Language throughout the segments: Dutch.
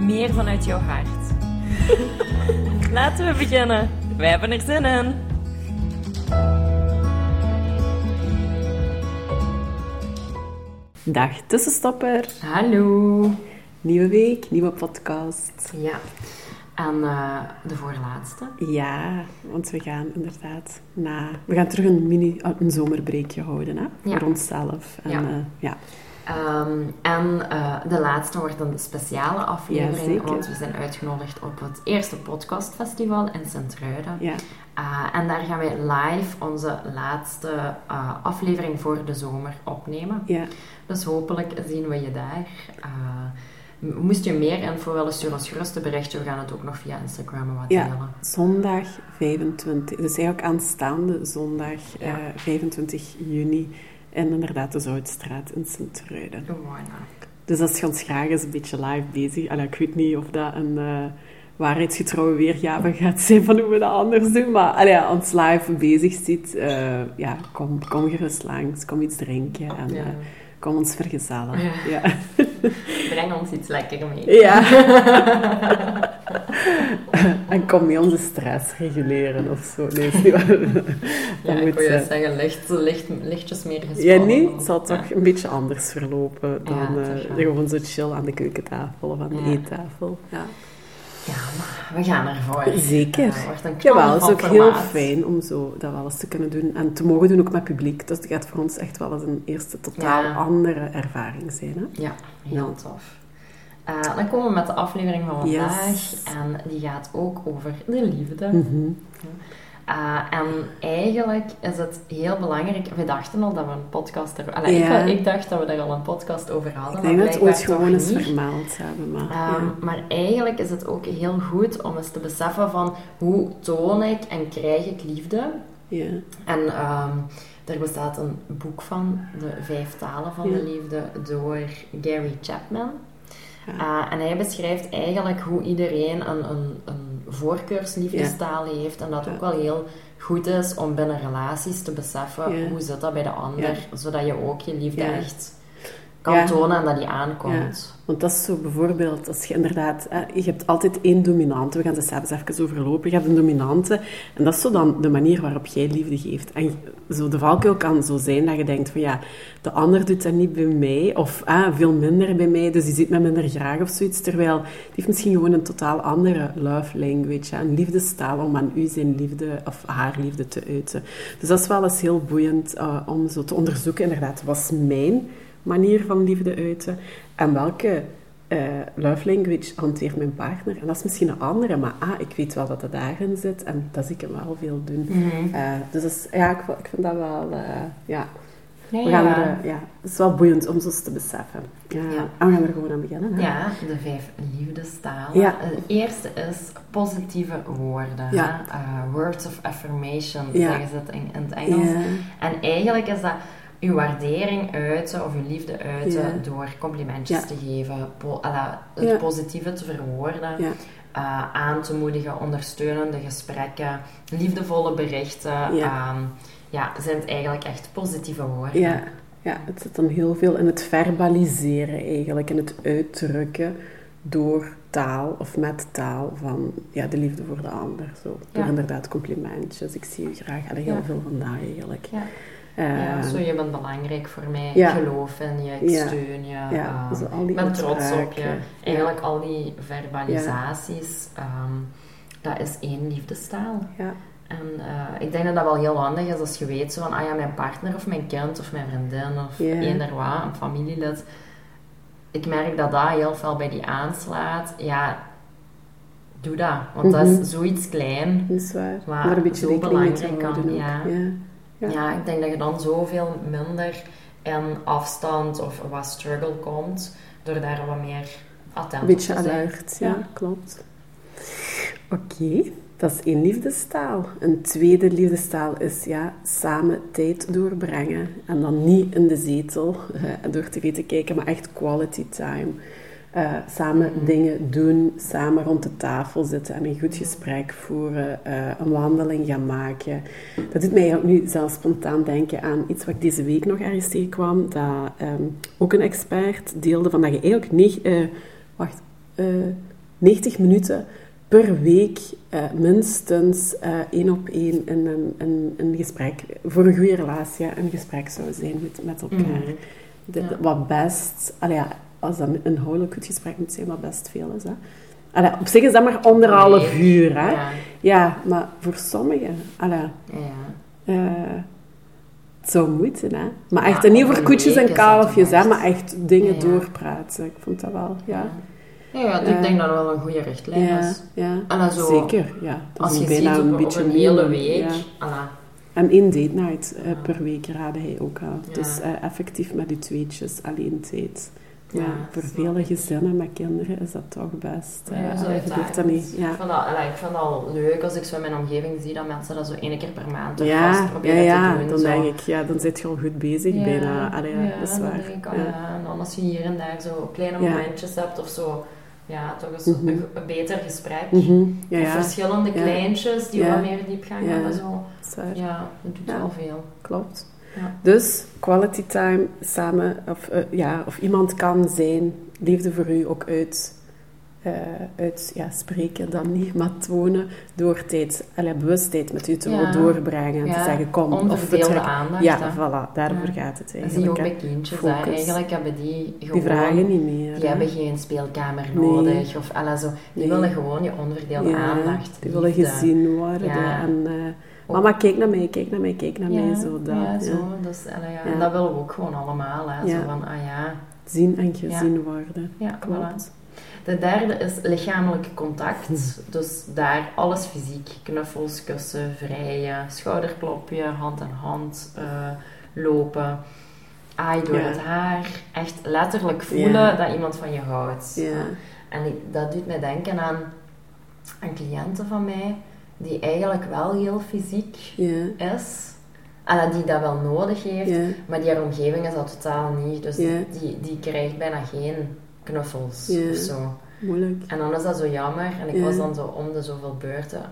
meer vanuit jouw hart. Laten we beginnen. Wij hebben er zin in. Dag tussenstopper. Hallo. Nieuwe week, nieuwe podcast. Ja, en eh, de voorlaatste. Ja, want we gaan inderdaad na... We gaan terug een mini, een zomerbreekje houden, hè? Ja. Voor onszelf. En, Ja. eh, ja. Ehm, en eh, de laatste wordt een speciale aflevering, Ja, want we zijn uitgenodigd op het eerste podcastfestival in Sint-Truiden. ja. Uh, en daar gaan wij live onze laatste uh, aflevering voor de zomer opnemen. ja. Dus hopelijk zien we je daar. Moest je meer info willen, stuur ons gerust een berichtje. We gaan het ook nog via Instagram wat Ja. delen. Zondag 25, dus eigenlijk aanstaande zondag Ja. eh, 25 juni. En inderdaad de Zoutstraat in Sint-Truiden. Dus als je ons graag eens een beetje live bezig... Allee, ik weet niet of dat een eh, waarheidsgetrouwe weergave gaat zijn van hoe we dat anders doen. Maar allee, ons live bezig ziet, eh, ja, kom, kom gerust langs. Kom iets drinken en Ja. eh, kom ons vergezellen. Ja. Ja. Breng ons iets lekker mee. Ja. en kom mee onze stress reguleren of zo. Nee, is niet waar. Ja, Dat ik moet, wil je zeggen, licht, licht, lichtjes meer gespannen. Ja, nee, dan- het zal Ja. toch een beetje anders verlopen dan Ja, eh, wel. gewoon zo chill aan de keukentafel of aan de Ja. eettafel. Ja. Ja, maar we gaan ervoor. Zeker. Ja, Jawel, het is ook heel fijn om zo dat wel eens te kunnen doen. En te mogen doen ook met publiek. Dus het gaat voor ons echt wel eens een eerste totaal Ja. andere ervaring zijn. Hè? Ja, heel Ja. tof. Eh, dan komen we met de aflevering van vandaag. Yes. En die gaat ook over de liefde. Mhm. Eh, en eigenlijk is het heel belangrijk. We dachten al dat we een podcast er. Allee, ik, ik dacht dat we daar al een podcast over hadden. Ik denk maar dat we het ooit gewoon eens vermeld hebben. Maar, ja. Maar eigenlijk is het ook heel goed om eens te beseffen van hoe toon ik en krijg ik liefde. Ja. En ehm, er bestaat een boek van, De Vijf Talen van de Liefde, door Gary Chapman. Ja. Uh, en hij beschrijft eigenlijk hoe iedereen een, een, een voorkeursliefdestaal heeft. En dat het ook wel heel goed is om binnen relaties te beseffen hoe zit dat bij de ander. Zodat je ook je liefde echt kan tonen en dat die aankomt. Want dat is zo bijvoorbeeld, als je inderdaad, hè, je hebt altijd één dominante, we gaan ze s'avonds even overlopen, je hebt een dominante, en dat is zo dan de manier waarop jij liefde geeft. En zo de valkuil kan zo zijn dat je denkt van ja, de ander doet dat niet bij mij, of ah, veel minder bij mij, dus die ziet me minder graag of zoiets, terwijl die heeft misschien gewoon een totaal andere love language, hè, een liefdestaal om aan u zijn liefde, of haar liefde te uiten. Dus dat is wel eens heel boeiend eh, om zo te onderzoeken, inderdaad, wat is mijn manier van liefde uiten en welke eh, love language hanteert mijn partner. En dat is misschien een andere, maar ah, ik weet wel dat het daarin zit en dat zie ik hem wel veel doen. Mhm. Eh, dus dat is, ja, ik, ik vind dat wel, eh, ja. Ja, We gaan ja. er, ja, het is wel boeiend om zo te beseffen. Ja. Ja. En we gaan er gewoon aan beginnen. Hè? Ja, de vijf liefdestalen. Ja. De eerste is positieve woorden. Ja. words of affirmation, zeggen ze het in, in het Engels. En eigenlijk is dat uw waardering uiten of uw liefde uiten Ja. door complimentjes Ja. te geven, po- het Ja. positieve te verwoorden, eh, aan te moedigen, ondersteunende gesprekken, liefdevolle berichten. Ja. Ja, zijn het eigenlijk echt positieve woorden. Ja, ja, het zit dan heel veel in het verbaliseren eigenlijk, in het uitdrukken door taal of met taal van ja, de liefde voor de ander. Zo. Door inderdaad complimentjes, ik zie u graag, Allee, heel veel van dat eigenlijk. Ja. Ja, zo, je bent belangrijk voor mij, Ja. ik geloof in je, ik Ja. steun je, Ja, ehm, zo al die ik ben trots op je. Eigenlijk al die verbalisaties, ehm, dat is één liefdestaal. Ja, En eh, ik denk dat dat wel heel handig is als je weet zo van, ah ja, mijn partner of mijn kind of mijn vriendin of Ja. eender wat, een familielid. Ik merk dat dat heel veel bij die aanslaat. Ja, doe dat. Want dat Mhm. is zoiets klein. dat is waar. Maar Maar een beetje zo belangrijk kan, ja. Ja. Ja. Ja. ik denk dat je dan zoveel minder in afstand of wat struggle komt, door daar wat meer attent Een beetje te zijn. alert, ja, klopt. Oké, dat is één liefdestaal. Een tweede liefdestaal is ja, samen tijd doorbrengen. En dan niet in de zetel eh, door tv te kijken, maar echt quality time. Eh, samen Mhm. dingen doen, samen rond de tafel zitten en een goed gesprek voeren, eh, een wandeling gaan maken. Dat doet mij eigenlijk nu zelfs spontaan denken aan iets wat ik deze week nog ergens tegenkwam. Dat ehm, ook een expert deelde van dat je eigenlijk neg- eh, wacht, eh, 90 minuten per week minstens één op één in een, een, een gesprek, voor een goede relatie, een gesprek zou zijn met, met elkaar. Mhm. Dat- Ja. Wat best, allee, ja, als dat een inhoudelijk goed gesprek moet zijn, wat best veel is. Hè. Allee, op zich is dat maar anderhalf uur. Hè. Ja, Ja, maar voor sommigen, allee, ja. eh, het zou moeten, hè. Maar Ja, echt, en niet over een koetjes en kalfjes, hè, maar echt dingen doorpraten. Ik vond dat wel, ja. Ja, ja, Eh, ik denk dat dat wel een goede richtlijn Ja, is. ja. En dan zo, Zeker, ja. Dat Als is je bijna ziet op, op beetje een hele week, ja. En één date night eh, per week raadde hij ook aan. Dus effectief met die tweetjes, alleen tijd. Ja, Ja, voor vele gezinnen met kinderen is dat toch best. eh Ja, zo allee, je durft dat niet. Ik Ja, vind dat, allee, ik vind dat al leuk als ik zo in mijn omgeving zie dat mensen dat zo één keer per maand toch ja, vast ja, proberen ja, te doen. dan zo. denk ik, ja, dan zit je al goed bezig bijna. Allee, ja, dat is waar. ik, Ja. ja, en dan als je hier en daar zo kleine Ja. momentjes hebt of zo, ja, toch eens Mhm. een, een beter gesprek. Ja, Of ja, verschillende Ja. kleintjes die Ja. wat meer diepgang Ja. hebben. Zo. dat. Ja, dat doet Ja. wel veel. Klopt. Ja. Dus quality time samen, of, eh, ja, of iemand kan zijn liefde voor u ook uit, eh, uit ja, spreken dan niet, maar tonen door tijd, allee, bewustheid met u te Ja. doorbrengen en Ja, te zeggen kom, of betrek. aandacht. Ja, hè. voilà, daarvoor gaat het Dat zie je eigenlijk. ook hè. bij kindjes. Eigenlijk hebben die gewoon... Die vragen niet meer. Die hè. hebben geen speelkamer Nee. nodig. Of, alla, zo. Die Nee. willen gewoon je onverdeelde aandacht. Die willen gezien worden. En, eh, mama, kijk naar mij, kijk naar mij, kijk naar mij. Zo dat, ja, zo. Dus. En dat willen we ook gewoon allemaal. Hè. Zo van, ah ja. Zien en gezien worden. Ja, Klopt. voilà. De derde is lichamelijk contact. Hm. Dus daar alles fysiek. Knuffels, kussen, vrijen, schouderklopje, hand aan hand eh, lopen. Aai door Ja. het haar. Echt letterlijk voelen Ja. dat iemand van je houdt. Ja. En ik- dat doet mij denken aan, aan cliënten van mij die eigenlijk wel heel fysiek is. En die dat wel nodig heeft, maar die haar omgeving is dat totaal niet. Dus die, die krijgt bijna geen knuffels of zo. Moeilijk. En dan is dat zo jammer. En ik was dan zo om de zoveel beurten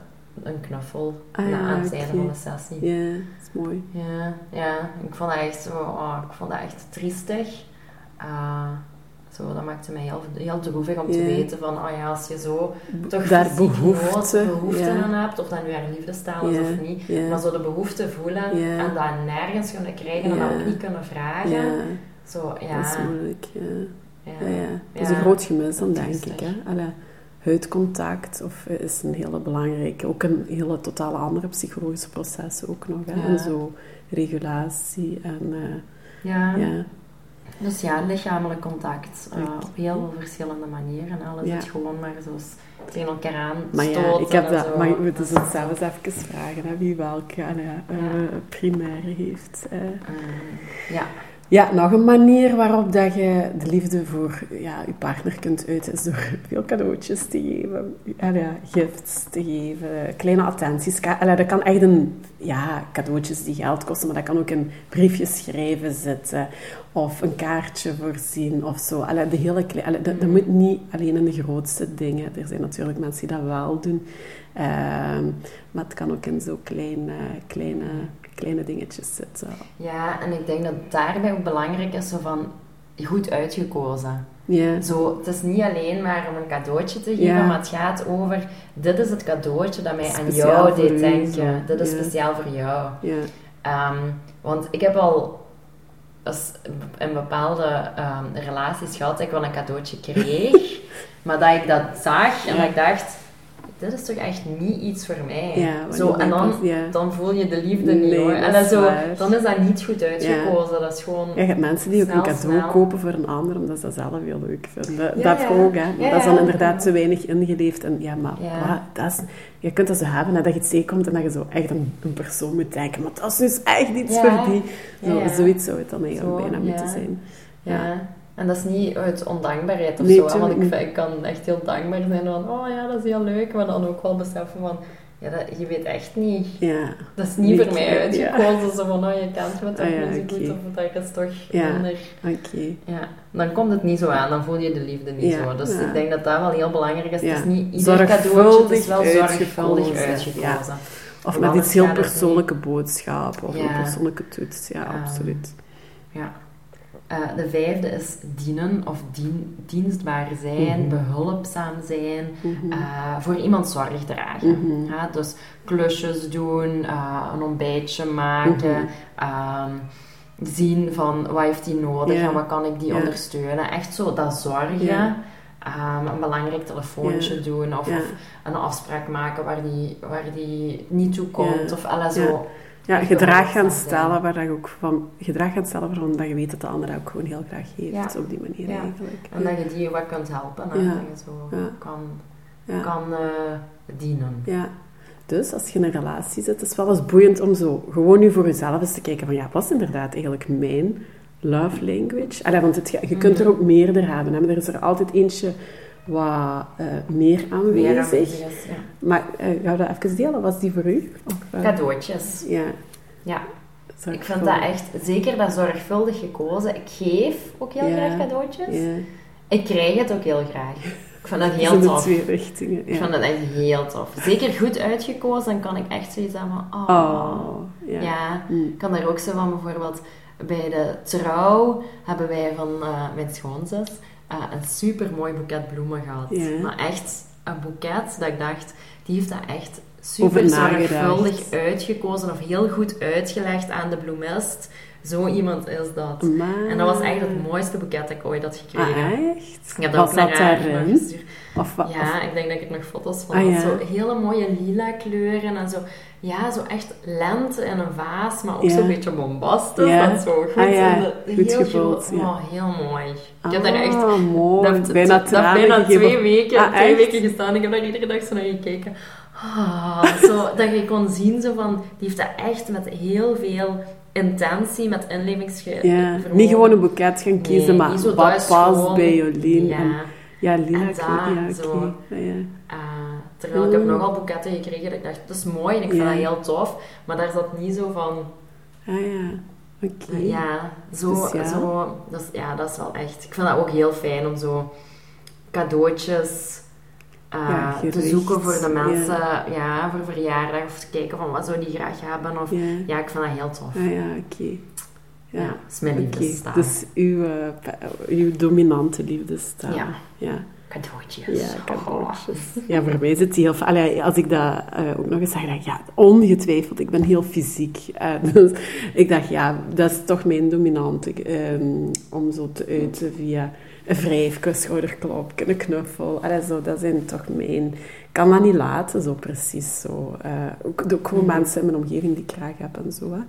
een knuffel Ah, na aan het einde van de sessie. Ja, dat is mooi. Ja, ja. Ik vond dat echt zo, oh, ik vond dat echt triestig. Ah, zo, dat maakte mij heel, heel droevig om te weten van, oh ja, als je zo toch Daar behoefte, nood, behoefte aan hebt, of dat nu haar liefdestaal is of niet, maar zo de behoefte voelen en dat nergens kunnen krijgen en dat ook niet kunnen vragen. Zo, ja. dat is moeilijk. Ja. ja. Ja. Dat is een groot gemis dan, denk ik. Hè? Huidcontact of, eh, is een hele belangrijke, ook een hele totale andere psychologische processen ook nog. Hè? En zo regulatie en eh, Ja. Dus ja, lichamelijk contact. eh, op heel veel verschillende manieren. Alles Ja. het gewoon maar zo tegen elkaar aan Maar ja, ik heb dat, zo. maar je moet dus het zelfs even vragen hè, wie welke eh, Ja. primaire heeft. eh. Eh, ja. Ja, nog een manier waarop dat je de liefde voor ja, je partner kunt uiten is door veel cadeautjes te geven. Ja, gifts te geven, kleine attenties. Dat kan echt een, ja, cadeautjes die geld kosten, maar dat kan ook een briefje schrijven zitten of een kaartje voorzien of zo. Allee, de hele allee, dat, dat moet niet alleen in de grootste dingen. Er zijn natuurlijk mensen die dat wel doen. Ehm, maar het kan ook in zo kleine, kleine, kleine dingetjes zitten. ja, en ik denk dat daarbij ook belangrijk is zo van goed uitgekozen. Ja. Zo, het is niet alleen maar om een cadeautje te geven, maar het gaat over dit is het cadeautje dat mij aan jou deed u, denken. zo. Dit is speciaal voor jou. Ja. Ehm, want ik heb al als in bepaalde ehm, relaties gehad dat ik wel een cadeautje kreeg, maar dat ik dat zag en dat ik dacht, dit is toch echt niet iets voor mij. Ja, zo, en dan, ja. dan voel je de liefde niet hoor. En dan, is zo, dan is dat niet goed uitgekozen. Dat is gewoon... Je hebt mensen die ook Snel, een cadeau snel. kopen voor een ander omdat ze dat zelf heel leuk vinden. Ja, dat ook, hè. Dat is dan inderdaad te weinig ingeleefd. En ja, maar wat, dat is, je kunt dat zo hebben, hè, dat je het tegenkomt en dat je zo echt een, een persoon moet denken. Maar dat is dus echt iets voor die. Zo. Zoiets zou het dan eigenlijk Zo, bijna moeten zijn. Ja. En dat is niet uit ondankbaarheid of Nee, zo, want ik, kan echt heel dankbaar zijn van, oh ja, dat is heel leuk, maar dan ook wel beseffen van, ja, dat, je weet echt niet, Ja. dat is niet Niet, voor mij ja. uitgekozen, zo van, oh, je kent me toch ja, niet zo goed, oké. of dat is toch Ja. minder... Oké. Ja, dan komt het niet zo aan, dan voel je de liefde niet Ja, zo. Dus ja. ik denk dat dat wel heel belangrijk is. Ja. Het is niet ieder cadeautje, het is wel zorgvuldig uitgekozen. Of met iets heel persoonlijke boodschap of een Ja. persoonlijke toets. Ja, absoluut. Ja. Eh, de vijfde is dienen of dien, dienstbaar zijn, Mhm. behulpzaam zijn, Mhm. eh, voor iemand zorg dragen. Mhm. Dus klusjes doen, eh, een ontbijtje maken, ehm, zien van wat heeft hij nodig en wat kan ik die ondersteunen. Echt zo dat zorgen. Ehm, een belangrijk telefoontje doen of, of een afspraak maken waar die, waar die niet toe komt. Of zo. Ja, gedrag gaan stellen waar dat je ook van... Gedrag gaan stellen waarvan dat je weet dat de ander ook gewoon heel graag heeft. Ja. Op die manier Ja. eigenlijk. En dat je die wat kunt helpen. Ja. Dat je zo Ja. kan, Ja. kan eh, dienen. Ja. Dus als je in een relatie zit, is het wel eens boeiend om zo gewoon nu voor jezelf eens te kijken van ja, wat is inderdaad eigenlijk mijn love language? Allee, want het, je kunt er Mhm. ook meerdere hebben. Hè? Maar er is er altijd eentje wat eh, meer Meer aanwezig. is, ja. Maar ga dat even delen? Was die voor u? Of, eh, Cadeautjes. Ja. Ja, ik vind dat echt, zeker dat zorgvuldig gekozen. Ik geef ook heel Ja. graag cadeautjes. Ja. Ik krijg het ook heel graag. Ik vind dat Dat heel tof. twee richtingen. Ik Ja. vind het echt heel tof. Zeker goed uitgekozen, dan kan ik echt zoiets van, oh. Oh, ja. Ja, Mm. ik kan daar ook zo van bijvoorbeeld bij de trouw hebben wij van eh, mijn schoonzus eh, een super mooi boeket bloemen gehad. Ja. Maar echt een boeket dat ik dacht, die heeft dat echt super zorgvuldig uitgekozen of heel goed uitgelegd aan de bloemist. Zo iemand is dat. Maar... En dat was echt het mooiste boeket dat ik ooit had gekregen. Ah, echt? Ik heb dat nog daarin? Gestuurd. Of wat? Ja, ik denk dat ik nog foto's van Ah, ja. Zo hele mooie lila kleuren en zo. Ja, zo echt lente in een vaas, maar ook Ja. zo'n beetje bombastisch. Ja. Dat zo goed, Ah, ja. de- Goed heel gevuld. Oh, heel mooi. Ik Ah, heb daar echt... mooi. Dat bijna dat bijna twee weken, Ah, twee weken gestaan. Ik heb daar iedere dag zo naar gekeken. Ah, zo, dat je kon zien zo van... Die heeft dat echt met heel veel intentie, met inlevingsvermogen... Ja, niet gewoon een boeket gaan kiezen, Nee, maar wat past bij. Ja. Ja, Lina, En weet- ja, zo. oké. Ja, ja. Ah, terwijl ik heb Mm. nogal boeketten gekregen dat ik dacht, dat is mooi en ik vind dat heel tof. Maar daar zat niet zo van, Ah ja, oké. ja, zo, Speciaal. zo dat is, ja, dat is wel echt. Ik vind dat ook heel fijn om zo cadeautjes eh, te zoeken voor de mensen, ja. voor verjaardag of te kijken van wat zou die graag hebben. Of, Ja. ja, ik vind dat heel tof. Ah ja, oké. Ja, Ja, dat is mijn. Dus uw, eh, uw dominante liefdestaal. Ja. ja. Cadeautjes. Ja, cadeautjes. Ja, voor mij zit die heel... Allee, als ik dat eh, ook nog eens zeg, dacht ik, ja, ongetwijfeld, ik ben heel fysiek. Eh, dus ik dacht, ja, dat is toch mijn dominante, ehm, om zo te uiten via een wrijfje, schouderklopje, een knuffel. Allee, zo, dat zijn toch mijn... Ik kan dat niet laten, zo precies zo. Ook, ook gewoon Mhm. mensen in mijn omgeving die ik graag heb en zo. Hè.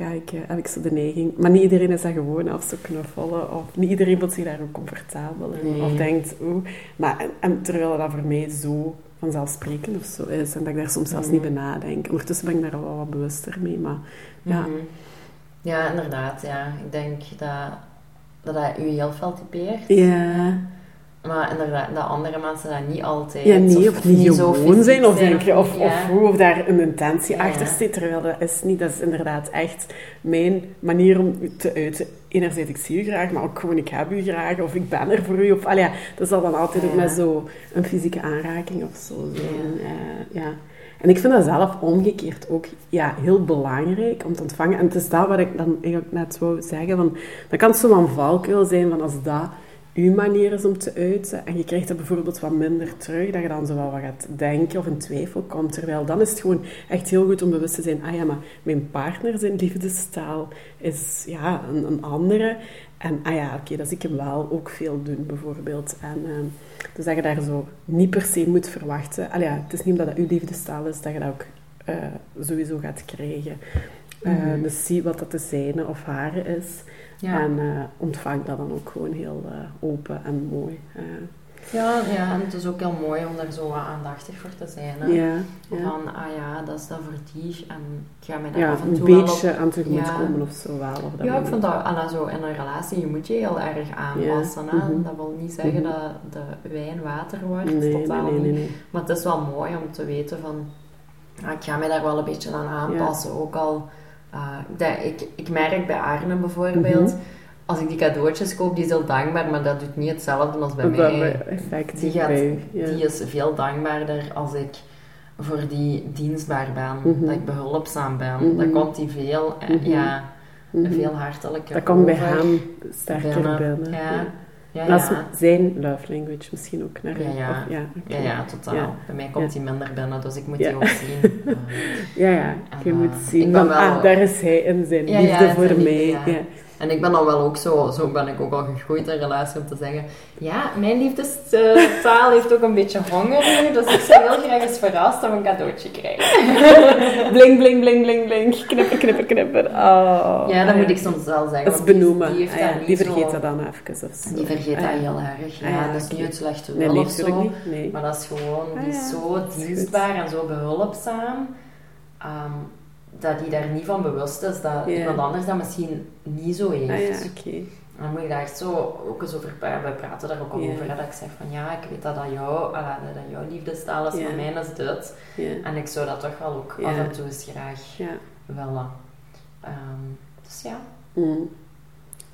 Ga ik, heb ik zo de neiging. Maar niet iedereen is dat gewoon of zo knuffelen. Of niet iedereen voelt zich daar ook comfortabel in. Nee. Of denkt, oeh. Maar, en, en terwijl dat voor mij zo vanzelfsprekend of zo is. En dat ik daar soms zelfs niet bij Mhm. nadenk. Ondertussen ben ik daar wel wat bewuster mee. Maar ja, Mhm. Ja, inderdaad. Ja. Ik denk dat dat, dat u heel veel typeert. ja. Maar inderdaad, dat andere mensen dat niet altijd... Ja, nee, of, niet zo gewoon zijn, of denk je, of, of, hoe, of daar een intentie Ja. achter zit, terwijl dat is niet. Dat is inderdaad echt mijn manier om te uiten. Enerzijds, ik zie u graag, maar ook gewoon, ik heb u graag, of ik ben er voor u, of, allee, dat zal dan altijd ook met zo een fysieke aanraking of zo zijn. Ja. Eh, ja. En ik vind dat zelf omgekeerd ook ja, heel belangrijk om te ontvangen. En het is dat wat ik dan eigenlijk net wou zeggen, van, dat kan zo'n valkuil zijn van als dat uw manier is om te uiten en je krijgt er bijvoorbeeld wat minder terug, dat je dan zo wel wat gaat denken of in twijfel komt. Terwijl dan is het gewoon echt heel goed om bewust te zijn, ah ja, maar mijn partner zijn liefdestaal is ja, een, een andere. En ah ja, oké, dat zie ik hem wel ook veel doen, bijvoorbeeld. En, ehm, dus dat je daar zo niet per se moet verwachten. Allee, ja, het is niet omdat dat uw liefdestaal is, dat je dat ook eh, sowieso gaat krijgen. Eh, Mhm. Dus zie wat dat de zijne of hare is. Ja. En eh, ontvang dat dan ook gewoon heel eh, open en mooi. Eh, Ja, ja, en het is ook heel mooi om daar zo wat aandachtig voor te zijn. Hè? Ja, ja. Van, ah ja, dat is dat voor die. En ik ga mij daar ja af en een toe wel op... beetje aan tegemoet Ja. komen of zo wel. Op dat Ja, ik vind dat alla, zo in een relatie, je moet je heel erg aanpassen. Hè? Mhm. Dat wil niet zeggen Mhm. dat de wijn water wordt, Nee, nee, totaal nee, nee, niet. nee. Maar het is wel mooi om te weten van, ah, ik ga mij daar wel een beetje aan aanpassen. Ook al, ah, dat, ik, ik merk bij Arne bijvoorbeeld, Mhm. als ik die cadeautjes koop, die is heel dankbaar, maar dat doet niet hetzelfde als bij Dat mij. effect Die, gaat, bij, ja. die is veel dankbaarder als ik voor die dienstbaar ben, Mhm. dat ik behulpzaam ben. Mhm. Dan komt die veel, eh, ja, veel hartelijker Dat komt bij hem sterker binnen. binnen. Ja. Ja. Ja, Dat is zijn love language misschien ook naar Ja, ja. Of- ja, Ja, totaal. Bij mij komt hij minder binnen, dus ik moet die ook zien. Ja. Ja, ja. Je moet zien van, wel- ah, daar is hij in zijn liefde voor mij. liefde. En ik ben dan wel ook zo, zo ben ik ook al gegroeid in relatie om te zeggen, ja, mijn liefdestaal heeft ook een beetje honger nu, dus ik zou heel graag eens verrast om een cadeautje krijgen. Bling, bling, bling, bling, bling. Knipper, knipper, knipper. Oh, Ja, dat moet ik soms wel zeggen. Dat is benoemen. Die, heeft Ah, ja, die vergeet dat dan even of zo. Die vergeet Ah, dat heel erg. Ja, Ah, ja, dat is niet het slechte wil nee, of zo. niet. Nee. Maar dat is gewoon, die is zo dienstbaar en zo behulpzaam, ehm, dat hij daar niet van bewust is dat iemand anders dat misschien niet zo heeft. Ah ja, oké. En dan moet ik daar echt zo ook eens over praten. We praten daar ook al over. hè, Dat ik zeg van ja, ik weet dat dat, jou, ah, dat dat jouw liefdestaal is, Ja. maar mijn is dit. En ik zou dat toch wel ook af en toe eens graag willen. Ehm, dus ja. Mm.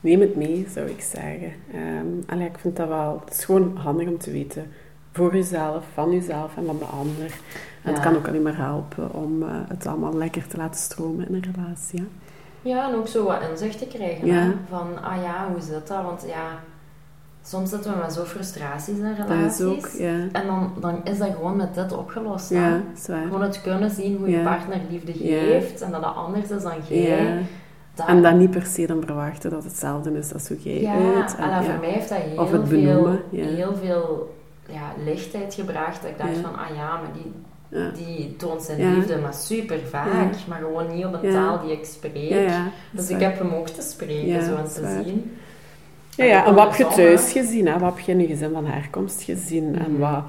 Neem het mee, zou ik zeggen. Ehm allee, ik vind dat wel... Het is gewoon handig om te weten. Voor jezelf, van jezelf en van de ander. En het kan ook alleen maar helpen om eh, het allemaal lekker te laten stromen in een relatie. Ja? Ja, en ook zo wat inzicht te krijgen. Hè? Van, ah ja, hoe zit dat? Want ja, soms zitten we met zo frustraties in Dat relaties. is ook, ja. En dan, dan is dat gewoon met dit opgelost. Ja, zwaar. Gewoon het kunnen zien hoe je Ja. partner liefde Ja. geeft en dat dat anders is dan jij. Ja. Dat- En dan niet per se dan verwachten dat het hetzelfde is als hoe jij Ja, uit. en En, voor mij heeft dat heel Of het veel, benoemen, ja. heel veel ja, lichtheid gebracht. Dat ik dacht Ja. van, ah ja, maar die, ja. die toont zijn Ja. liefde, maar super vaak. Ja. Maar gewoon niet op een Ja. taal die ik spreek. Ja, ja. Dus ik heb hem ook te spreken, Ja, zo en dat is te waar. zien. Ja, ja, en ook wat heb je thuis gezien? Hè? Wat heb je in je gezin van herkomst gezien? En Mhm. wat,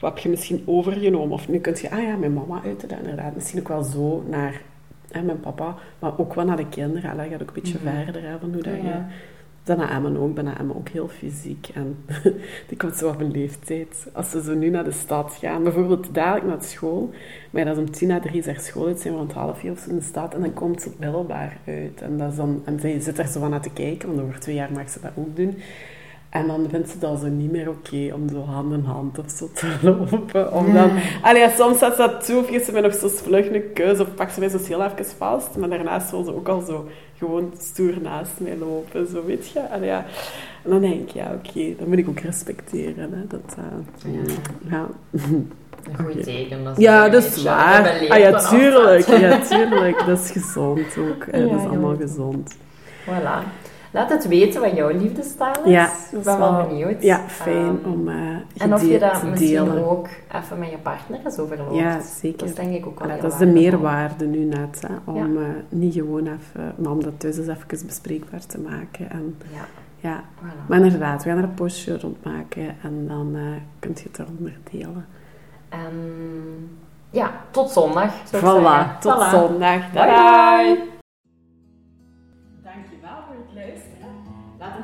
wat heb je misschien overgenomen? Of nu kun je, ah ja, mijn mama uitte dat inderdaad. Misschien ook wel zo naar hè, mijn papa, maar ook wel naar de kinderen. Hè? Dat gaat ook een beetje Mhm. verder, hè, van hoe dat Ja. je... Naar Emmen ook. Ik ben Emmen ook heel fysiek. En die komt zo op een leeftijd. Als ze zo nu naar de stad gaan, bijvoorbeeld dadelijk naar school, maar dat is om tien na drie is school uit, zijn we rond half vier of zo in de stad, en dan komt ze middelbaar uit. En, dat dan, en zij zit er zo van naar te kijken, want over twee jaar mag ze dat ook doen. En dan vindt ze dat zo niet meer oké om zo hand in hand of zo te lopen. Om dan, allee, ja, soms zet ze dat toe of geeft ze mij nog zo vlug een keus of pakt ze mij zo heel even vast. Maar daarnaast wil ze ook al zo gewoon stoer naast mij lopen, zo weet je. Allee, ja. En dan denk ik, ja oké, dat moet ik ook respecteren. Hè, dat, eh, ja. Een goed teken. Dat ja, dat is waar. Ah ja, tuurlijk. dat. Ja, tuurlijk. Dat is gezond ook. Ja, dat is allemaal gezond. Voilà. Laat het weten wat jouw liefdestaal is. Ja, ik ben wel benieuwd. Ja, fijn Ehm, om eh En of je dat misschien delen. ook even met je partner eens overloopt. Ja, zeker. Dat is denk ik ook wel dat is de meerwaarde nu net, hè, om eh, niet gewoon even, maar om dat thuis eens even bespreekbaar te maken. En, Ja, ja. voilà. Maar inderdaad, we gaan er een postje rond maken en dan eh kun je het eronder delen. En ja, tot zondag. Voilà, tot Voilà. zondag. Bye bye.